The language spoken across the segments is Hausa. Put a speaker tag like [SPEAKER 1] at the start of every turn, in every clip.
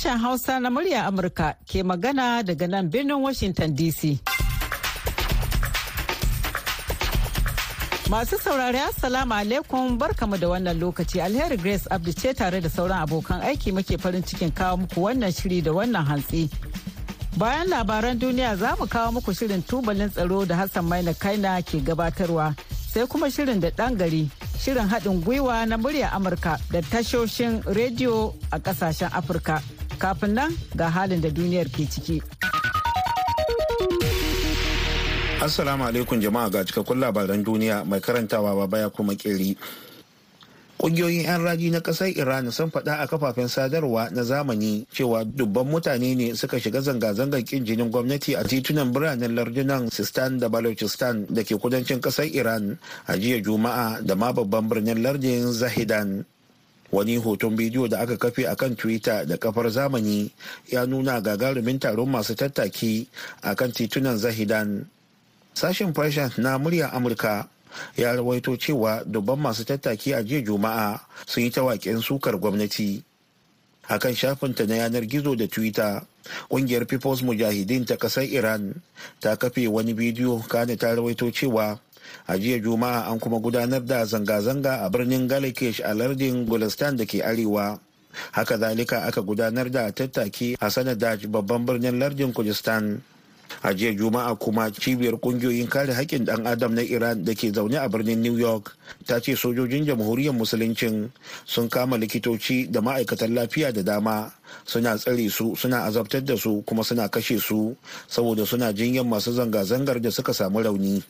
[SPEAKER 1] Sashen Hausa na murya Amurka ke magana daga nan birnin Washington DC. Masu saurari Assalamu alaikum barkamu da wannan lokaci alheri Grace Abdi ce tare da sauran abokan aiki muke farin cikin kawo muku wannan shiri da wannan hantsi. Bayan labaran duniya za mu kawo muku shirin tubalin tsaro da Hassan Maina Kaina ke gabatarwa sai kuma shirin da ɗan gari shirin haɗin gwiwa na murya Amurka da tashoshin rediyo a ƙasashen Afirka. Kafin nan ga halin da duniyar ke ciki.
[SPEAKER 2] Assalamu alaikum jama'a ga cikakkun labaran duniya mai karantawa ba baya kuma kiri. Ƙungiyoyin 'yan raji na ƙasar Iran sun faɗa a kafafen sadarwa na zamani cewa dubban mutane ne suka shiga zanga-zangar ƙin jinin gwamnati a titunan biranen lardunan Sistan da Balochistan da ke kudancin ƙasar Iran a jiya Juma'a da ma babban birnin lardin Zahidan. Wani hoton bidiyo da aka kafe a kan Twitter da kafar zamani ya nuna gagarumin taron masu tattaki a kan titunan Zahidan. Sashen Persian na muryar Amurka ya rawaito cewa dubban masu tattaki a jiya juma'a sun yi tawaƙen sukar gwamnati a kan shafinta na yanar gizo da twitter ƙungiyar people's mujahideen ta ƙasar iran ta kafe wani bidiyo kane ta rawaito cewa a jiya juma'a an kuma gudanar da zanga-zanga a birnin galakesh a lardin gulistan da ke arewa. Haka zalika aka gudanar da tattaki a sanadaj babban birnin lardin kurdistan. A jiya juma'a kuma cibiyar ƙungiyoyin kare haƙƙin ɗan adam na iran da ke zaune a birnin new york ta ce sojojin jamhuriyar musuluncin sun kama likitoci da ma'aikatan lafiya da dama. Suna tsare su suna azabtar da su kuma suna kashe su saboda suna jinyar masu zanga-zangar da suka samu rauni.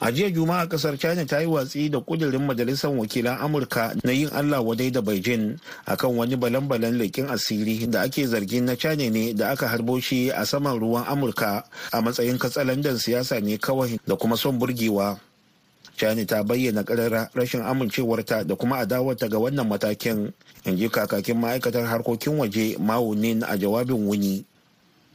[SPEAKER 2] A jiya juma'a ƙasar china ta yi watsi da kudirin majalisar wakilan amurka na yin allah wadai da beijing akan wani balan-balan leƙin asiri da ake zargin na china ne da aka harbo shi a saman ruwan amurka a matsayin katsalandan siyasa ne kawai da kuma son burgewa. China ta bayyana karara rashin amincewarta da kuma adawarta ga wannan matakin in ji kakakin ma'aikatar harkokin waje mawunin a jawabin wuni.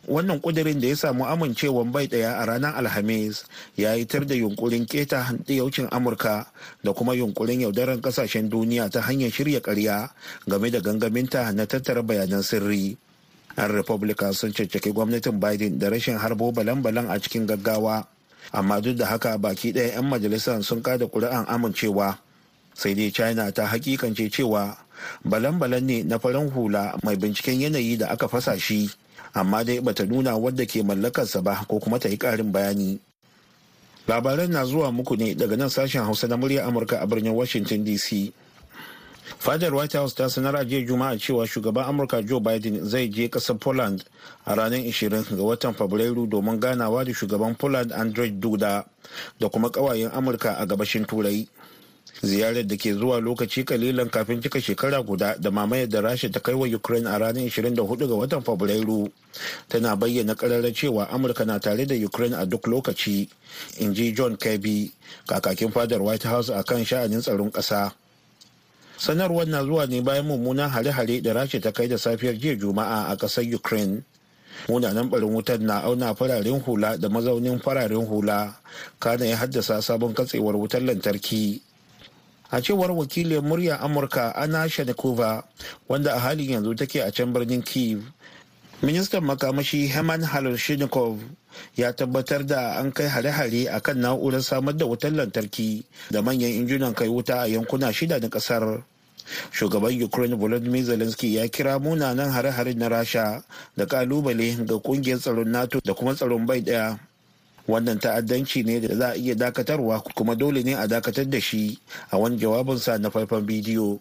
[SPEAKER 2] Wannan kudirin da ya samu amincewan bai ɗaya a ranar alhamis ya yi tar da yunkurin keta yaucin amurka da kuma yunkurin yaudarar ƙasashen duniya ta hanyar shirya karya game da gangaminta na tattara bayanan sirri. An republican sun caccaki gwamnatin biden da rashin harbo balan-balan a cikin gaggawa amma duk da haka baki ɗaya 'yan majalisar sun kada kuri'an amincewa. Sai dai china ta hakikance cewa balan-balan ne na farin hula mai binciken yanayi da aka fasa shi. Amma dai bata nuna wadda ke mallakarsa ba ko kuma ta yi karin bayani. Labaran na zuwa muku ne daga nan sashen hausa na murya amurka a birnin washington dc fadar white house ta sanar a jiya juma'a cewa shugaban amurka joe biden zai je ƙasar poland a ranar 20 ga watan fabrairu domin ganawa da shugaban poland andrej duda da kuma kawayen amurka a gabashin turai. Ziyarar da ke zuwa lokaci kalilan kafin cika shekara guda da mamayar da rasha ta kai wa ukraine a ranar 24 ga watan fabrairu tana bayyana kararra cewa amurka na tare da ukraine a duk lokaci in ji john kirby kakakin fadar white house a kan sha'anin tsaron ƙasa. Sanarwar na zuwa ne bayan mummunan hare-hare da rasha ta kai da safiyar jiya juma'a a ƙasar ukraine. Munanan barin wutar na auna fararen hula da mazaunin fararen hula kana ya haddasa sabon katsewar wutar lantarki. A cewar wakilin murya amurka ana shanikova wanda a halin yanzu take a can birnin kiev ministan makamashi heman halushinikov ya tabbatar da an kai hare-hare a kan na'urar samar da wutar lantarki da manyan injunan kai wuta a yankuna shida na ƙasar shugaban ukraine volodymyr zelensky ya kira munanan hare-hare na rasha da ƙalubale ga ƙungiyar tsaron nato da kuma tsaron bai ɗaya wannan ta'addanci ne da za a iya dakatarwa kuma dole ne a dakatar da shi a wani jawabinsa na faifan bidiyo.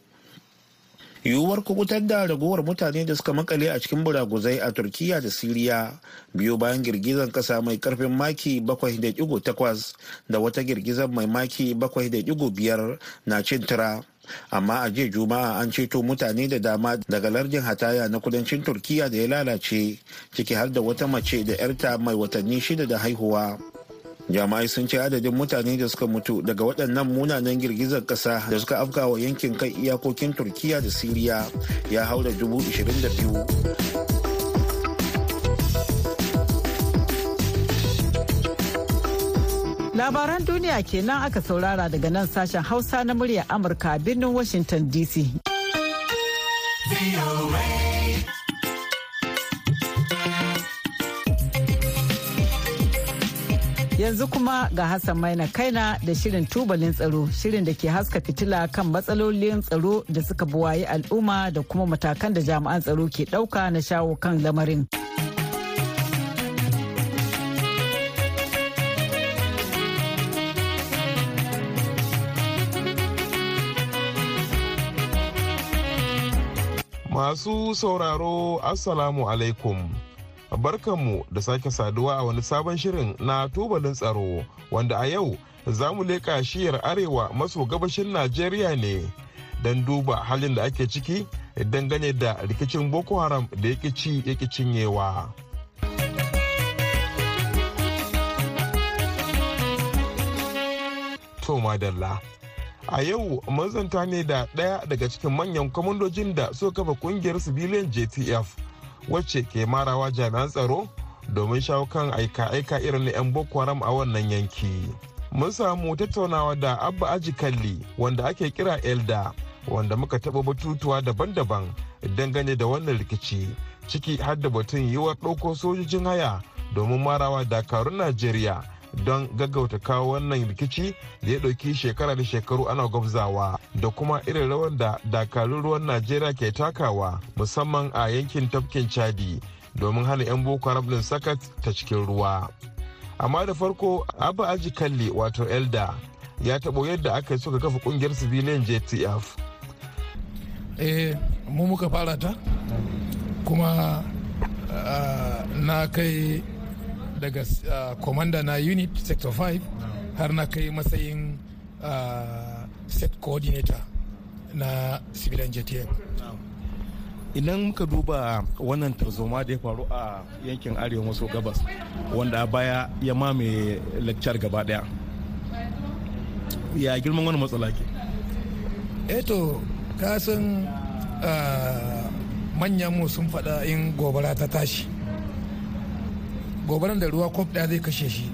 [SPEAKER 2] Yiwuwar kuɓutar da ragowar mutane da suka makale a cikin buraguzai a turkiya da siriya biyu bayan girgizar kasa mai ƙarfin maki 7.8 da wata girgizar mai maki 7.5 na cin tura amma a jiya juma'a an ceto mutane da dama daga lardin hataya na kudancin turkiya da ya lalace ciki har da wata mace da 'yarta mai watanni shida da haihuwa. Jama'ai sun ce adadin mutane da suka mutu daga waɗannan munanan girgizar ƙasa da suka afka wa yankin kan iyakokin turkiya da siriya ya haura dubu 22
[SPEAKER 1] Labaran duniya kenan aka saurara daga nan sashen Hausa na muryar Amurka a birnin Washington DC. Yanzu kuma ga Hassan Maina Kaina da shirin tubalin tsaro, shirin da ke haska fitila kan matsalolin tsaro da suka buwaye al'umma da kuma matakan da jami'an tsaro ke ɗauka na shawo kan lamarin.
[SPEAKER 3] Masu sauraro Assalamu alaikum. Barkanmu da sake saduwa a wani sabon shirin na tubalin tsaro wanda a yau za mu leƙa shiyar arewa maso gabashin Najeriya ne don duba halin da ake ciki dangane da rikicin Boko Haram da ya ci ya cinyewa. To madalla. A yau mazanta ne da ɗaya daga cikin manyan kwamandojin da suka kafa ƙungiyar sibiliyan jtf wacce ke marawa jami'an tsaro domin shawo kan aika-aika irin na 'yan boko haram a wannan yanki. Mun samu tattaunawa da abba aji kalli wanda ake kira elda wanda muka taɓa batutuwa daban-daban dangane da wannan rikici ciki har da batun yiwuwar ɗauko sojojin haya domin marawa dakarun najeriya don gaggauta kawo wannan rikici da ya ɗauki shekara da shekaru ana gwabzawa da kuma irin rawar da dakarun ruwan najeriya ke takawa musamman a yankin tafkin chadi domin hana 'yan boko haram din sakat ta cikin ruwa. Amma da farko abu aji kalli wato elda ya taɓo yadda aka yi suka kafa ƙungiyar civilian jtf
[SPEAKER 4] eh mu muka fara ta kuma na kai daga commander na unit sector 5 har na kai matsayin set coordinator na civilian jtf
[SPEAKER 5] idan muka duba wannan tarzoma da ya faru a yankin arewa maso gabas wanda a baya ya mamaye lecture gaba ɗaya ya girman wani matsala ke?
[SPEAKER 4] Eto kasan manyan mu sun faɗa in gobara ta tashi. Gobaran da ruwa kwaf ɗaya zai kashe shi.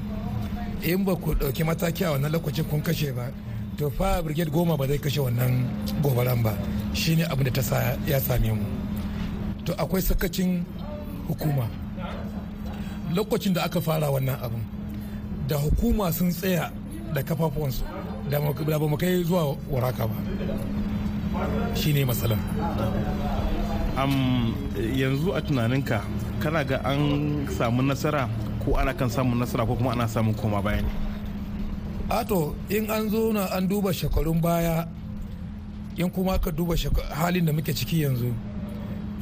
[SPEAKER 4] In ba ku ɗauki mataki a wannan lokacin kun kashe ba to fa brigade goma ba zai kashe wannan gobaran ba. Shine abin da ta sa ya same mu. To akwai sakacin hukuma. Lokacin da aka fara wannan abin da hukuma sun tsaya da kafafuwansu da ba mu kai zuwa waraka ba. Shine matsalar.
[SPEAKER 5] Yanzu a tunaninka kana ga an samu nasara ko ana kan samun nasara ko kuma ana samun koma baya ne?
[SPEAKER 4] Ato in an zo na an duba shekarun baya in kuma ka duba halin da muke ciki yanzu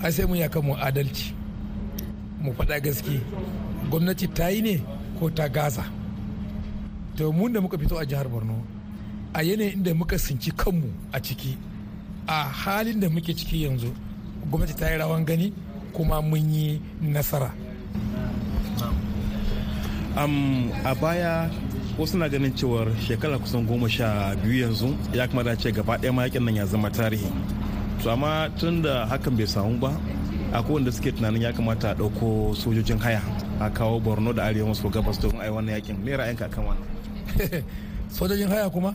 [SPEAKER 4] ai sai mun yaka mu adalci mu faɗa gaske gwamnati ta yi ne ko ta gaza? To mun da muka fito a jihar borno a yanayin da muka sinci kanmu a ciki a halin da muke ciki yanzu gwamnati ta yi rawan gani kuma mun yi nasara.
[SPEAKER 5] Um, a baya wasu na ganin cewar shekara kusan goma sha biyu yanzu ya kamata ce gaba ɗaya mayakin nan ya zama tarihi. To amma tun da hakan bai samu ba akwai wanda suke tunanin ya kamata a ɗauko sojojin haya a kawo borno da arewa maso gabas don ai wannan yaƙin. Me ra'ayinka kan wannan?
[SPEAKER 4] Sojojin haya kuma?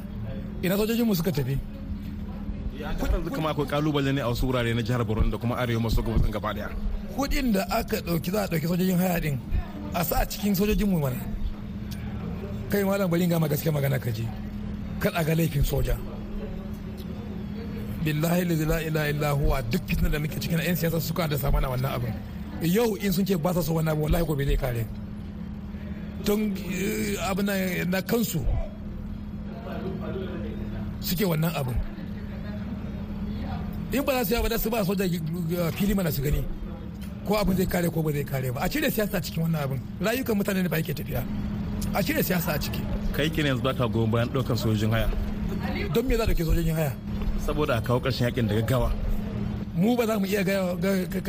[SPEAKER 4] Ina sojojin mu suka tafi?
[SPEAKER 5] Yanzu kama akwai ƙalubale ne a wasu wurare na jihar borno da kuma arewa maso gabas gaba ɗaya.
[SPEAKER 4] Kudin da aka ɗauki za a ɗauki sojojin haya din a sa a cikin sojojin mu mana. Kai malam bari ga gaske magana kaje kan a ga laifin soja. Billahi la ilaha illa huwa duk fitna da muke cikin yan siyasa suka da samana wannan abin yau in sun ce ba sa so wannan abin wallahi gobe zai kare. Don abin na kansu suke wannan abin in ba za su yi ba da su ba soja fili mana su gani. Ko abin zai kare ko ba zai kare ba. A cire siyasa cikin wannan abin. Rayukan mutane ne ba yake tafiya. A cire siyasa a ciki.
[SPEAKER 5] Kai kine yanzu baka goyon bayan ɗaukar sojojin haya?
[SPEAKER 4] Don me za ke sojojin haya?
[SPEAKER 5] Saboda a kawo ƙarshen yaƙin da gaggawa.
[SPEAKER 4] Mu ba za mu iya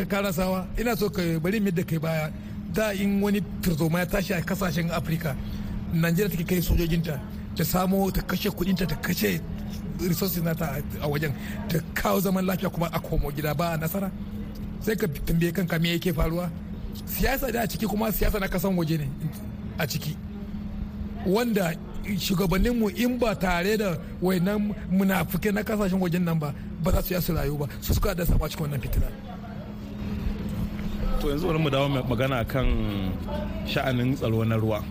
[SPEAKER 4] karasawa ina so ka bari mu da kai baya. Da in wani turzoma ya tashi a ƙasashen afirka najeriya take kai sojojinta ta samo ta kashe kudinta ta kashe resources nata a wajen ta kawo zaman lafiya kuma a komo gida ba nasara. Sai ka tambaye kanka me yake faruwa. Siyasa da a ciki kuma siyasa na kasan waje ne a ciki. Wanda shugabanninmu in ba tare da wainan munafukai na ƙasashen wajen nan ba ba za su yi su rayu ba. Su suka da sama cikin wannan fitina.
[SPEAKER 5] To yanzu bari mu dawo magana kan sha'anin tsaro na ruwa.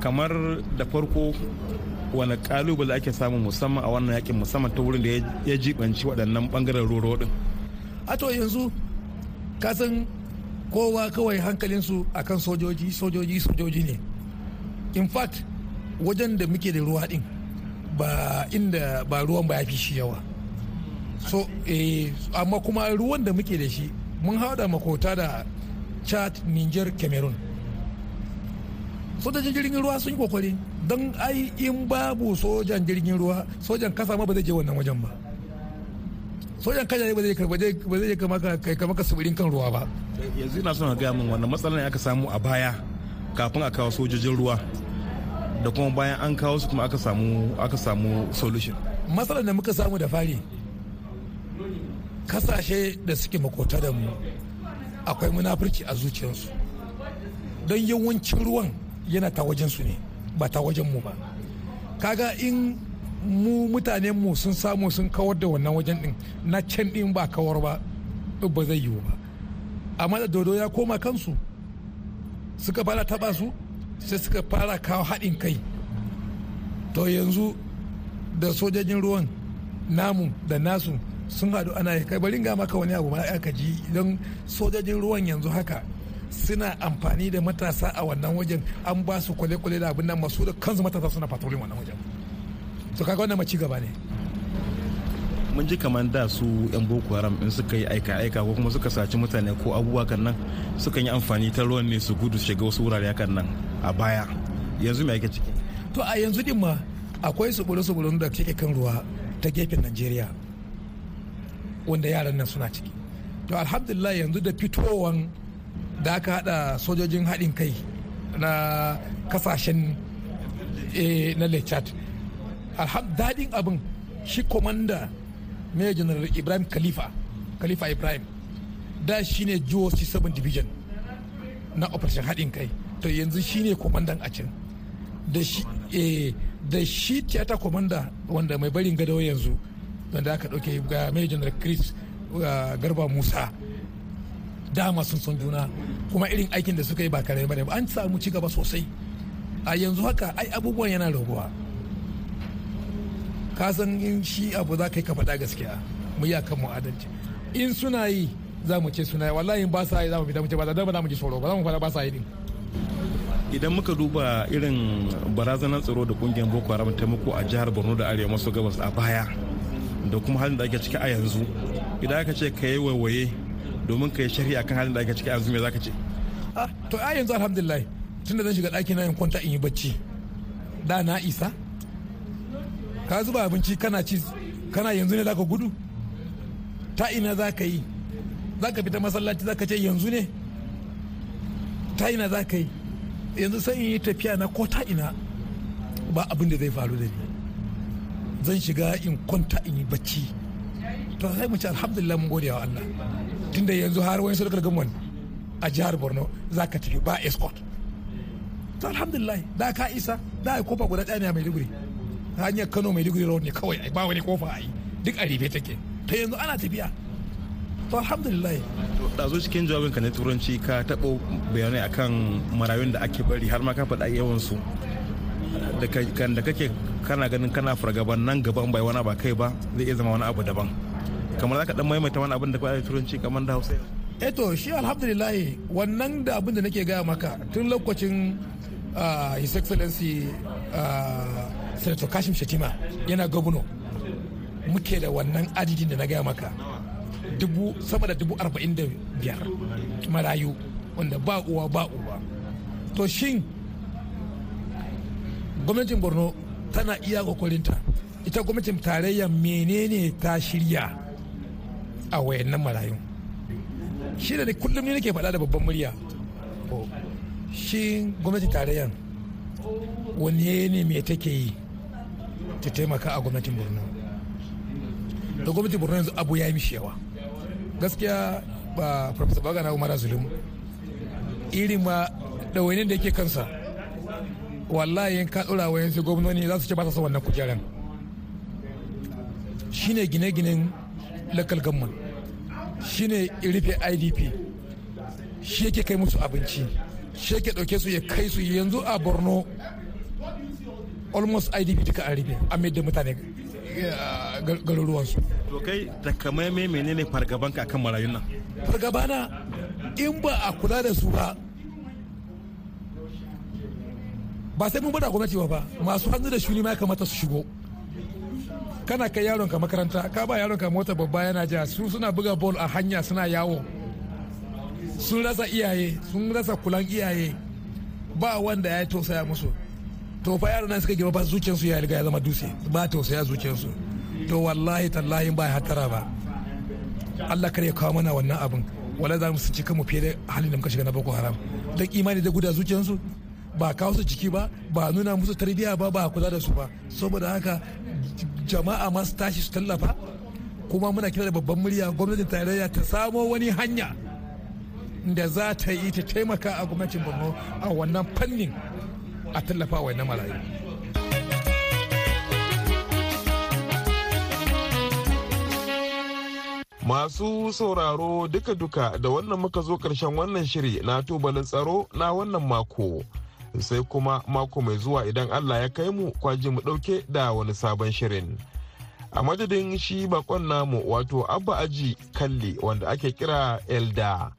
[SPEAKER 5] Kamar da farko wani ƙalubale ake samu musamman a wannan yaƙin musamman ta wurin da ya jibanci waɗannan ɓangaren roro din
[SPEAKER 4] a to yanzu kasan kowa kawai hankalinsu akan sojoji sojoji sojoji ne. In fact wajen da muke da ruwa din ba inda ba ruwan ba ya fi shi yawa. So eh, amma kuma ruwan da muke da shi mun hada makota da chad niger cameroon. Sojojin jirgin ruwa sun yi ƙoƙari don ai in babu sojan jirgin ruwa sojan kasa ma ba zai je wannan wajen ba. Sojan kaja ba zai ba zai kama kai kama ka subirin kan ruwa ba.
[SPEAKER 5] Yanzu ina son ga min wannan matsalar ne aka samu a baya kafin a kawo sojojin ruwa da kuma bayan an kawo su kuma aka samu aka samu solution.
[SPEAKER 4] Matsalar da muka samu da fari ƙasashe da suke makota da mu akwai munafurci a zuciyarsu. Don yawancin ruwan yana ta wajensu ne ba ta wajen mu ba. Kaga in mu mutanen mu sun samu sun kawar da wannan wajen din na can din ba kawar ba ba zai yiwu ba. Amma da dodo ya koma kansu suka fara taba su sai suka fara kawo haɗin kai. To yanzu da sojojin ruwan namu da nasu sun haɗu ana kai bari ga maka wani abu ma aka ji. Don sojojin ruwan yanzu haka suna amfani da matasa a wannan wajen an ba su kwale-kwale da abin nan masu da kansu matasa suna patrolin wannan wajen. To kaga wannan maci gaba ne.
[SPEAKER 5] Mun ji kamar da su yan boko haram in suka yi aika-aika ko kuma suka saci mutane ko abubuwa kan nan suka yi amfani ta ruwan ne su gudu su shiga wasu wurare kan nan a baya. Yanzu me ake ciki?
[SPEAKER 4] To a yanzu din ma akwai subulu-subulun da ke kan ruwa ta gefen najeriya wanda yaran nan suna ciki. To alhamdulillah yanzu da fitowan da aka hada sojojin haɗin kai na ƙasashen na lechat daɗin abin shi komanda major general ibrahim khalifa khalifa ibrahim da shi ne goc 7 division na operation haɗin kai. To yanzu shi ne komandan a can. Da shi tiyata komanda wanda mai barin gado yanzu wanda aka ɗauke ga major general chris garba musa. Dama sun son juna kuma irin aikin da suka yi ba kare ba. An samu ci gaba sosai. A yanzu haka ai abubuwan yana raguwa. Ka san in shi abu za ka yi ka faɗa gaskiya. Mu yi akan mu adalci. In suna yi za mu ce suna yi. Wallahi ba sa yi za mu fita mu ce ba za mu ji tsoro ba. Za mu faɗa ba sa yi din.
[SPEAKER 5] Idan muka duba irin barazanar tsaro da ƙungiyar boko haram ta muku a jihar borno da arewa maso gabas a baya da kuma halin da ake ciki a yanzu idan aka ce ka yi waiwaye domin ka yi shari'a kan halin da ake ciki yanzu me za ka ce?
[SPEAKER 4] Ah to a yanzu alhamdulillah tunda zan shiga ɗaki na in kwanta in yi bacci. Da na isa. Ka zuba abinci kana ci kana yanzu ne za ka gudu? Ta ina za ka yi? Za ka fita masallaci za ka ce yanzu ne? Ta ina za ka yi? Yanzu sai in yi tafiya na ko ta ina ba abin da zai faru da ni. Zan shiga in kwanta in yi bacci. To sai mu ci alhamdulillah mun gode wa Allah. Tunda yanzu har wani sadakar gamon a jihar Borno za ka tafi ba escort. To alhamdulillah da ka isa da ƙofa guda ɗaya ne a Maiduguri. Hanyar kano mai digiri road ne kawai ba wani ƙofa a yi duk a ribe take. Ta yanzu ana tafiya. To alhamdulillah.
[SPEAKER 5] Da zo cikin jawabin ka na turanci ka taɓo bayanai akan marayun da ake bari har ma ka faɗa yawan su da kake kana ganin kana fargaban nan gaban bai wani ba kai ba zai iya zama wani abu daban. Kamar za ka dan maimaita wani abin da ka turanci kamar da hausa
[SPEAKER 4] eto shi alhamdulillah wannan da abin da nake gaya maka tun lokacin his excellency senator kashim shatima yana gwamna muke da wannan adadin da na gaya maka dubu sama da dubu arba'in da biyar marayu wanda ba uwa ba uwa to shin gwamnatin borno tana iya kokarinta ita gwamnatin tarayya menene ta shirya? A wayannan marayun. Shi da kullum ne nake faɗa da babban murya. Shi gwamnatin tarayyan wani ne me take yi ta taimaka a gwamnatin borno? Da gwamnatin borno yanzu abu ya yi mishi yawa. Gaskiya ba farfasa bagana umar zulum irin ma ɗawainin da yake kansa wallahi ka ɗora wa yanzu gwamnoni za su ce ba sa wannan kujeran. Shine gine-ginen local government shine rufe idp shi yake kai musu abinci shi yake ɗauke su ya kai su. Yanzu a borno almost idp duka an rufe an mai da mutane garuruwansu.
[SPEAKER 5] To kai takamaimai menene fargabanka akan marayun nan?
[SPEAKER 4] Fargabana in ba a kula da su ba ba sai mun ba da gwamnati ba masu hannu da shuni ma ya kamata su shigo. Kana kai yaron ka makaranta ka ba yaron ka mota babba yana ja su suna buga ball a hanya suna yawo. Sun rasa iyaye sun rasa kulan iyaye. Ba wanda ya tausaya musu. To fa yaron nan suka girma ba zuciyarsu ya riga ya zama dutse ba tausaya zuciyarsu. To wallahi tallahi ba hatara ba. Allah kar ya kawo mana wannan abin. Wala za mu su cika mu fiye da halin da muka shiga na Boko Haram. Dan imani da guda zuciyarsu ba kawo su ciki ba ba nuna musu tarbiyya ba ba kula da su ba. Saboda haka jama'a masu tashi su tallafa kuma muna kira da babban murya gwamnatin tarayya ta samo wani hanya da za ta yi ta taimaka a gwamnatin borno a wannan fannin a tallafa wa na marayu
[SPEAKER 3] Masu sauraro duka-duka da wannan muka zo ƙarshen wannan shiri na tubalin tsaro na wannan mako. Sai kuma mako mai zuwa idan Allah ya kai mu kwaji mu ɗauke da wani sabon shirin. A madadin shi bakon namu wato Abba Aji Kalli wanda ake kira Elda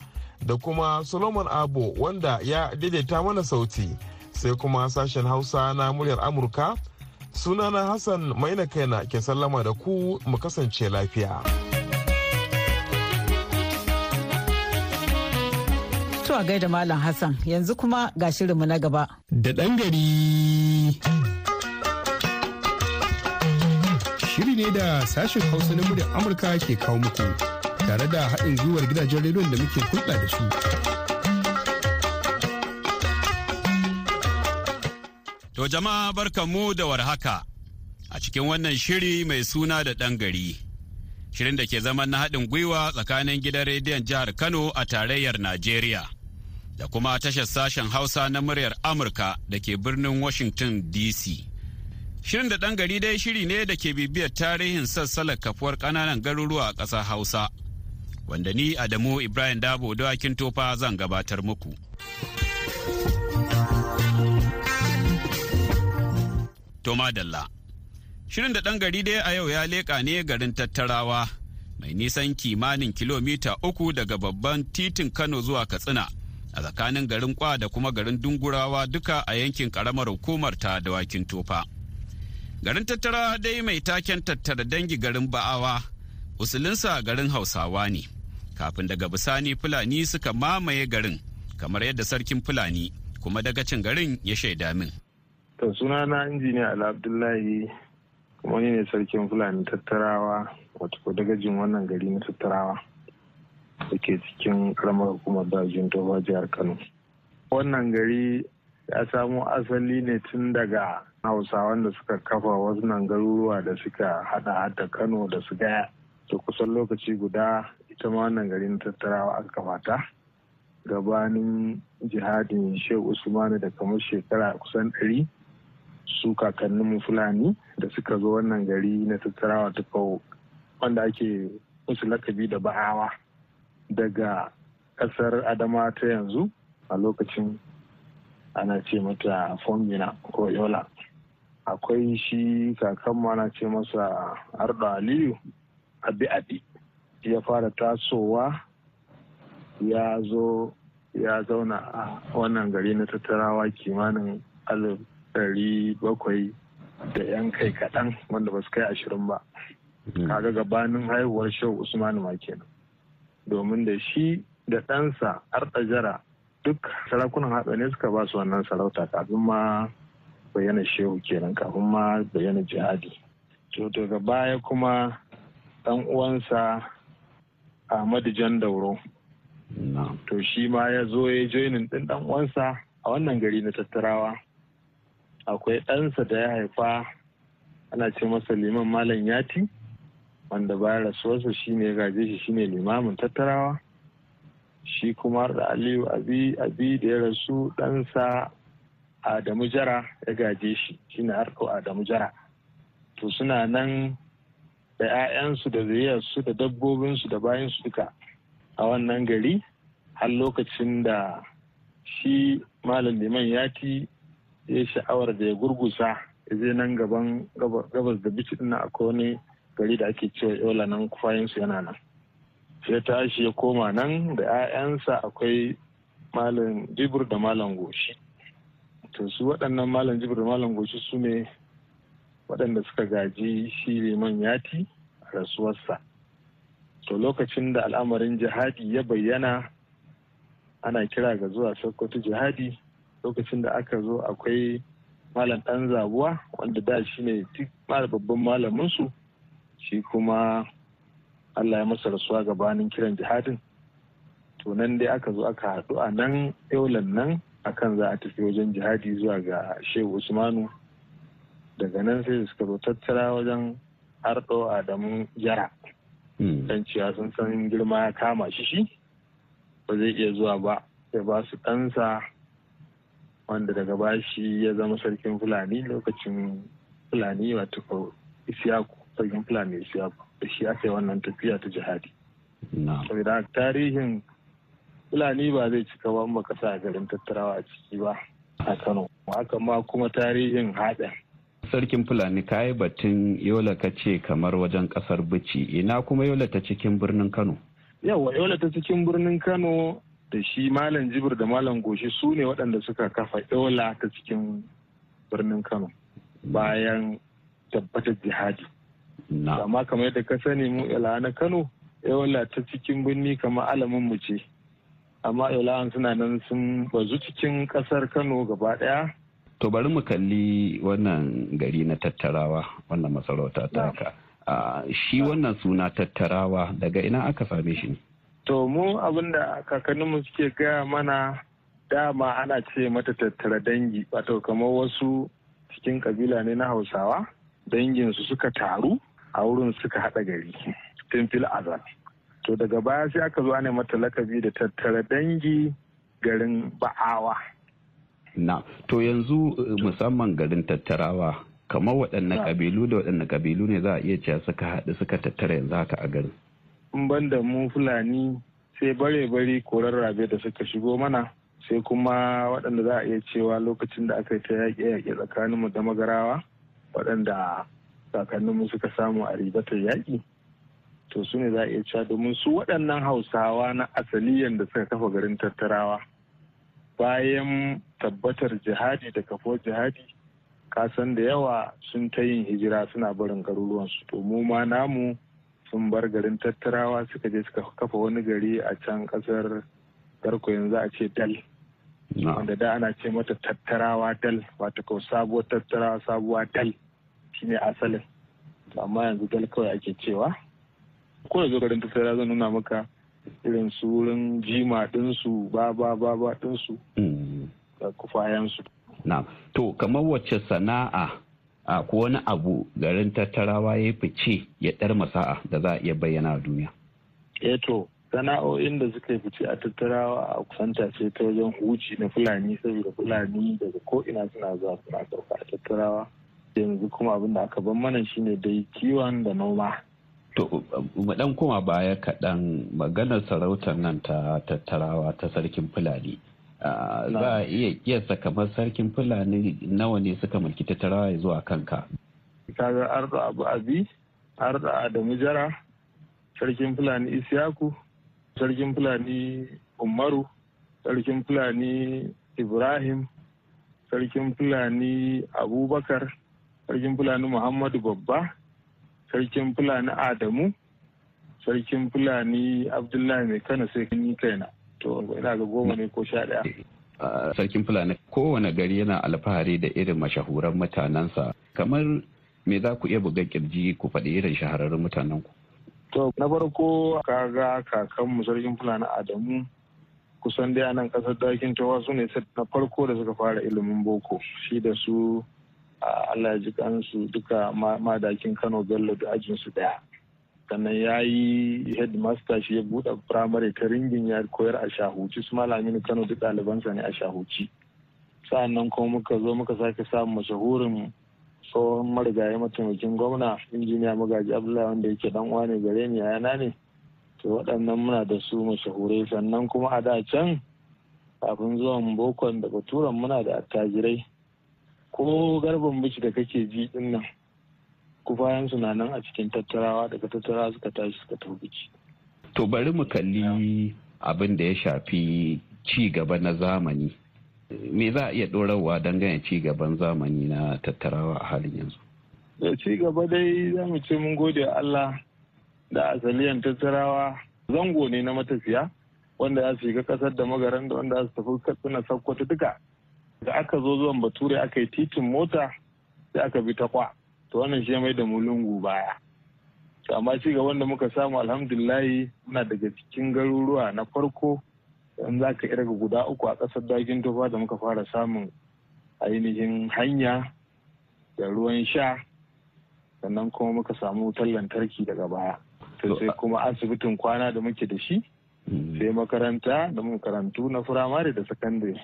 [SPEAKER 3] da kuma Solomon Abo wanda ya daidaita mana sauti sai kuma sashen Hausa na muryar Amurka. Sunana Hassan Maina Kaina ke sallama da ku mu kasance lafiya.
[SPEAKER 1] A gaida Malam Hassan yanzu kuma ga shirinmu na gaba.
[SPEAKER 6] Da ɗan gari. Shiri ne da sashen Hausa na muryar Amurka ke kawo muku tare da haɗin gwiwar gidajen rediyon da muke hulɗa da su.
[SPEAKER 7] To jama'a barkanmu da warhaka a cikin wannan shiri mai suna da ɗan gari. Shirin da ke zaman na haɗin gwiwa tsakanin gidan rediyon jihar Kano a tarayyar Najeriya. Da kuma tashar sashen Hausa na muryar Amurka da ke birnin Washington DC. Shirin da ɗan gari dai shiri ne da ke bibiyar tarihin sassalar kafuwar ƙananan garuruwa a ƙasar Hausa, wanda ni Adamu Ibrahim Dabo dawakin tofa zan gabatar muku. Toma Dalla Shirin da ɗan gari dai a yau ya leƙa ne garin tattarawa mai nisan kimanin kilomita uku daga babban titin Kano zuwa Katsina. A tsakanin garin kwa da kuma garin dungurawa duka a yankin karamar hukumar ta dawakin tofa. Garin tattara dai mai taken tattara dangi garin ba'awa usulinsa garin hausawa ne. Kafin daga bisani fulani suka mamaye garin kamar yadda sarkin fulani kuma dagacin garin ya shaida min.
[SPEAKER 8] To suna na injiniya ala abdullahi kuma ne sarkin fulani tattarawa wato dagajin wannan gari na tattarawa. Da ke cikin karamar hukumar dajin tofa jihar kano. Wannan gari ya samo asali ne tun daga hausawan da suka kafa wasu nan garuruwa da suka hada hada kano da su gaya. Da kusan lokaci guda ita ma wannan gari na tattarawa aka kafa ta. Gabanin jihadin shehu usmanu da kamar shekara kusan ɗari su kakannin fulani da suka zo wannan gari na tattarawa ta wanda ake musu lakabi da ba'awa daga ƙasar adama ta yanzu a lokacin ana ce mata fomina ko yola. Akwai shi kakanmu ana ce masa ardo aliyu abi abi. Ya fara tasowa ya zo ya zauna a wannan gari na tattarawa kimanin alif ɗari bakwai da yan kai kaɗan wanda ba su kai ashirin ba. Kaga gabanin haihuwar shehu usmanu ma kenan. Domin da shi da ɗansa arɗajara duk sarakunan hatsa ne suka ba su wannan sarauta kafin ma bayyana shehu kenan kafin ma bayyana jihadi. To daga baya kuma ɗan uwansa ahmadu jan dauro to shi ma ya zo ya joinin ɗin ɗan uwansa a wannan gari na tattarawa. Akwai ɗansa da ya haifa ana ce masa liman malam yati. Wanda bayan rasuwarsa shine ya gaje shi shine limamin tattarawa. Shi kuma da aliyu abi abi da ya rasu ɗansa adamu jara ya gaje shi. Shine harko adamu jara. To suna nan da 'ya'yansu da zuriyarsu da dabbobinsu da bayansu duka a wannan gari har lokacin da shi malam liman yati ya sha'awar da ya gurgusa ya je nan gaban gabas da bici din akwai wani gari da ake cewa yola nan kwayansu yana nan. Sai tashi ya koma nan da 'ya'yansa akwai malam jibir da malam goshi. To su waɗannan malam jibir da malam goshi su ne waɗanda suka gaji shi liman yati a rasuwarsa. To lokacin da al'amarin jihadi ya bayyana ana kira ga zuwa sokoto jihadi. Lokacin da aka zo akwai malam ɗan zabuwa wanda da shi ne babban malaminsu. Shi kuma allah ya masa rasuwa gabanin kiran jihadin. To nan dai aka zo aka haɗu a nan yaulan nan akan za a tafi wajen jihadi zuwa ga shehu usmanu. Daga nan sai suka zo tattara wajen harɗo adamu jara. Dan cewa sun san girma ya kama shi shi ba zai iya zuwa ba sai ba su ɗansa wanda daga bashi ya zama sarkin fulani lokacin fulani wato isiyaku. Sarkin fulani da shi aka yi wannan tafiya ta jihadi. Saboda tarihin fulani ba zai cika ba baka sa garin tattarawa a ciki ba a kano. Haka ma kuma tarihin haɗin
[SPEAKER 9] sarkin fulani kayi batun yola ka ce kamar wajen ƙasar bici ina kuma yola ta cikin birnin kano?
[SPEAKER 8] Yawa yola ta cikin birnin kano da shi malam jibir da malam goshi su ne waɗanda suka kafa yola ta cikin birnin kano bayan tabbatar jihadi. Amma kamar yadda ka sani mu yola na kano yola ta cikin birni kamar alamin mu ce. Amma yola suna nan sun bazu cikin ƙasar kano gaba ɗaya.
[SPEAKER 9] To bari mu kalli wannan gari na tattarawa wannan masarauta ta haka. shi wannan suna tattarawa daga ina aka same shi ne?
[SPEAKER 8] To mu abin da kakanninmu suke gaya mana dama ana ce mata tattara dangi. Wato kamar wasu cikin kabila ne na hausawa danginsu suka taru a wurin suka haɗa gari tun fil azal. To daga baya sai aka zo ne mata lakabi da tattara dangi garin ba'awa.
[SPEAKER 9] na to yanzu musamman garin tattarawa kamar waɗanne ƙabilu da waɗanne ƙabilu ne za a iya cewa suka haɗu suka tattara yanzu haka a garin
[SPEAKER 8] in ban da mu fulani sai bare bare korar rabe da suka shigo mana sai kuma waɗanda za a iya cewa lokacin da aka yi ta yaƙe yaƙe tsakanin mu da magarawa waɗanda kakanninmu suka samu a ribatar yaƙi to su ne za a iya cewa domin su waɗannan hausawa na asaliyan da suka kafa garin tattarawa bayan tabbatar jihadi da kafo jihadi kasan da yawa sun ta yin hijira suna barin garuruwansu. To mu ma namu sun bar garin tattarawa suka je suka kafa wani gari a can ƙasar garko yanzu a ce dal. Wanda da ana ce mata tattarawa dal wata sabuwar tattarawa sabuwa dal. Shine asalin amma yanzu dal kawai ake cewa ko da zo garin tattarawa zan nuna maka irin su wurin jima ɗinsu ba ba ba ba ɗinsu da kufayensu.
[SPEAKER 9] Na, to kamar wacce sana'a a ko wani abu garin tattarawa ya fice ya ɗar masa'a da za a iya bayyana a duniya.
[SPEAKER 8] Eh to, sana'o'in da suka fice a tattarawa a kusanta ce ta wajen huci na fulani saboda fulani daga ko ina suna zuwa suna sauka a tattarawa. Yanzu kuma abin da aka ban mana shine dai kiwon da noma.
[SPEAKER 9] To, mu dan kuma baya kaɗan maganar sarautar nan ta tattarawa ta sarkin Fulani. Za a iya kiyasta kamar sarkin Fulani nawa ne suka mulki tattarawa ya zuwa kanka.
[SPEAKER 8] Kaga Ardo Abu Abi, Ardo Adamu Jara, sarkin Fulani Isiyaku, sarkin Fulani Umaru, sarkin Fulani Ibrahim, sarkin Fulani Abubakar, sarkin Fulani Muhammadu Babba, sarkin fulani adamu sarkin fulani abdullahi mai kana sai ni kaina. To ina ga goma ne ko sha ɗaya
[SPEAKER 9] sarkin fulani kowane gari yana alfahari da irin mashahuran mutanensa. Kamar me za ku iya buga ƙirji ku faɗi irin shahararrun mutanen ku
[SPEAKER 8] to na farko kaga kakanmu sarkin fulani adamu kusan dai nan ƙasar ɗakin tawa su ne na farko da suka fara ilimin boko. Shi da su Allah ya ji kansu duka madakin Kano Bello da ajinsu ɗaya. Sannan ya yi headmaster shi ya buɗe firamare ta ringin ya koyar a shahuci su malamin Kano duk ɗalibansa ne a shahuci. Sa'annan kuma muka zo muka sake samun mashahurin tsohon marigayi mataimakin gwamna injiniya magaji Abdullahi wanda yake dan uwa ne gare ni yana ne. To waɗannan muna da su mashahurai sannan kuma a da can kafin zuwan bokon da baturan muna da attajirai ko garban bici da kake ji ɗin nan kufayen su na nan a cikin tattarawa daga tattarawa suka tashi suka tafi bici
[SPEAKER 9] to bari mu kalli abin da ya shafi ci gaba na zamani. Me za a iya ɗorarwa dangane ci gaban zamani na tattarawa a halin yanzu?
[SPEAKER 8] Da ci gaba dai za mu ce mun gode Allah da asaliyan tattarawa. Zango ne na matafiya wanda ya shiga ƙasar da magaran da wanda su tafi katsina sakkwata duka. Da aka zo zuwan bature aka yi titin mota sai aka bi ta kwa. To wannan shi mai da mu lungu baya. Amma ci gaban da muka samu alhamdulillahi muna daga cikin garuruwa na farko in za ka irga guda uku a ƙasar dagin tofa da muka fara samun ainihin hanya da ruwan sha. Sannan kuma muka samu wutar lantarki daga baya. Sai kuma asibitin kwana da muke da shi sai makaranta da makarantu na firamare da sakandare.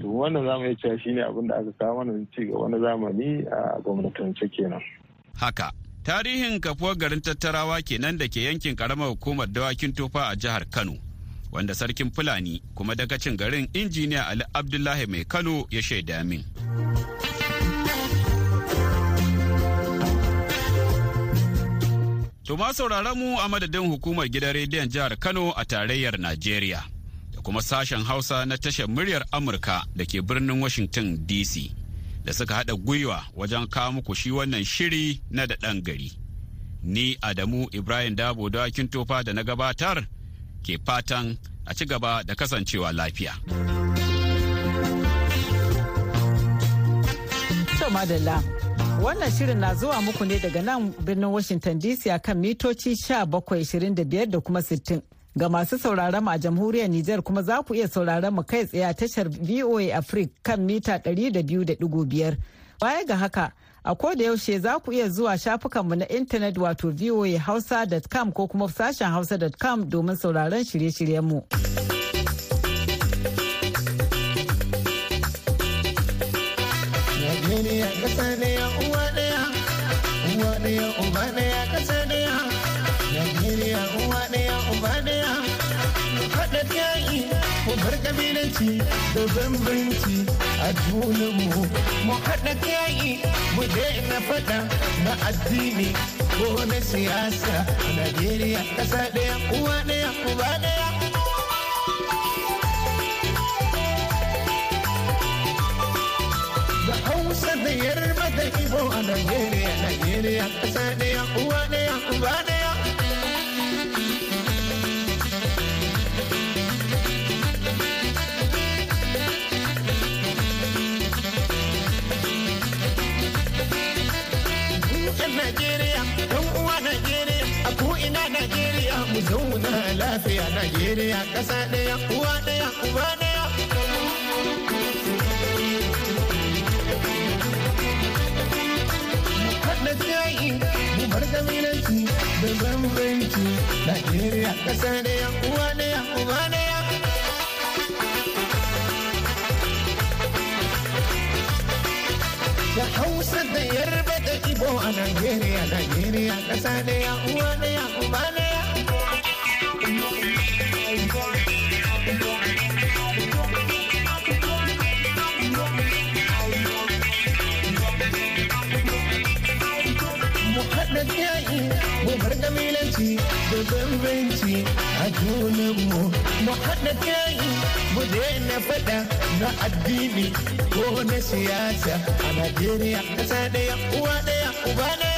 [SPEAKER 8] To wannan za mu iya cewa shine abin da aka kawo mana ci gaba na zamani a gwamnatance kenan.
[SPEAKER 7] Haka tarihin kafuwar garin tattarawa kenan da ke yankin karamar hukumar dawakin tofa a jihar kano wanda sarkin fulani kuma dagacin garin injiniya ali abdullahi mai kano ya shaida min. To ma sauraron mu a madadin hukumar gidan rediyon jihar kano a tarayyar najeriya. Kuma sashen hausa na tashar muryar amurka da ke birnin washington dc da suka haɗa gwiwa wajen kawo muku shi wannan shiri na da ɗan gari ni adamu ibrahim dabo dawakin tofa da na gabatar ke fatan a ci gaba da kasancewa lafiya.
[SPEAKER 1] wannan shirin na zuwa muku ne daga nan birnin washington dc a kan mitoci 1725 da kuma 60 ga masu sauraron a jamhuriyar nijar kuma za ku iya sauraron mu kai tsaye a tashar voa africa kan mita 200.5 baya ga haka a koda yaushe za ku iya zuwa shafukanmu na intanet wato voahausa.com ko kuma sashen hausa.com domin sauraron shirye-shiryenmu.
[SPEAKER 10] Najeriya ƙabilanci da bambanci a junanmu. Mu haɗa yaƙi, mu daina faɗa na addini ko na siyasa. Najeriya ƙasa ɗaya uwa ɗaya uba ɗaya. da hausa da yarba da ibo a Najeriya, Najeriya ƙasa ɗaya, uwa ɗaya, uba ɗaya. Mu zauna lafiya Najeriya, ƙasa ɗaya, uwa ɗaya, uba ɗaya. mu bar kabilanci da bambanci Najeriya ƙasa ɗaya uwa ɗaya uba ɗaya. Da Hausa da Yarba da Ibo a Najeriya, Najeriya ƙasa ɗaya uwa ɗaya uba ɗaya. Yayi mu bar kabilanci da bambanci a junanmu mu haɗa yayi mu daina faɗa na addini ko na siyasa a Najeriya ƙasa ɗaya uwa ɗaya uba ɗaya.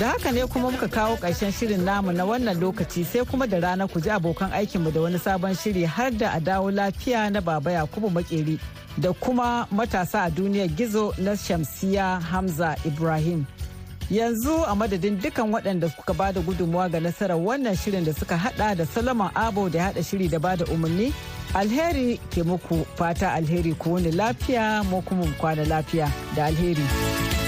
[SPEAKER 1] Da haka ne kuma muka kawo ƙarshen shirin namu na wannan lokaci sai kuma da rana ku ji abokan aikinmu da wani sabon shiri har da a dawo lafiya na baba Yakubu Makeri da kuma matasa a duniyar gizo na Shamsiya Hamza Ibrahim. Yanzu a madadin dukan waɗanda suka ba da gudunmuwa ga nasarar wannan shirin da suka hada da Solomon Abo da hada shiri da ba da umarni, alheri ke muku fata alheri ku wani lafiya mu kuma kwana lafiya da alheri.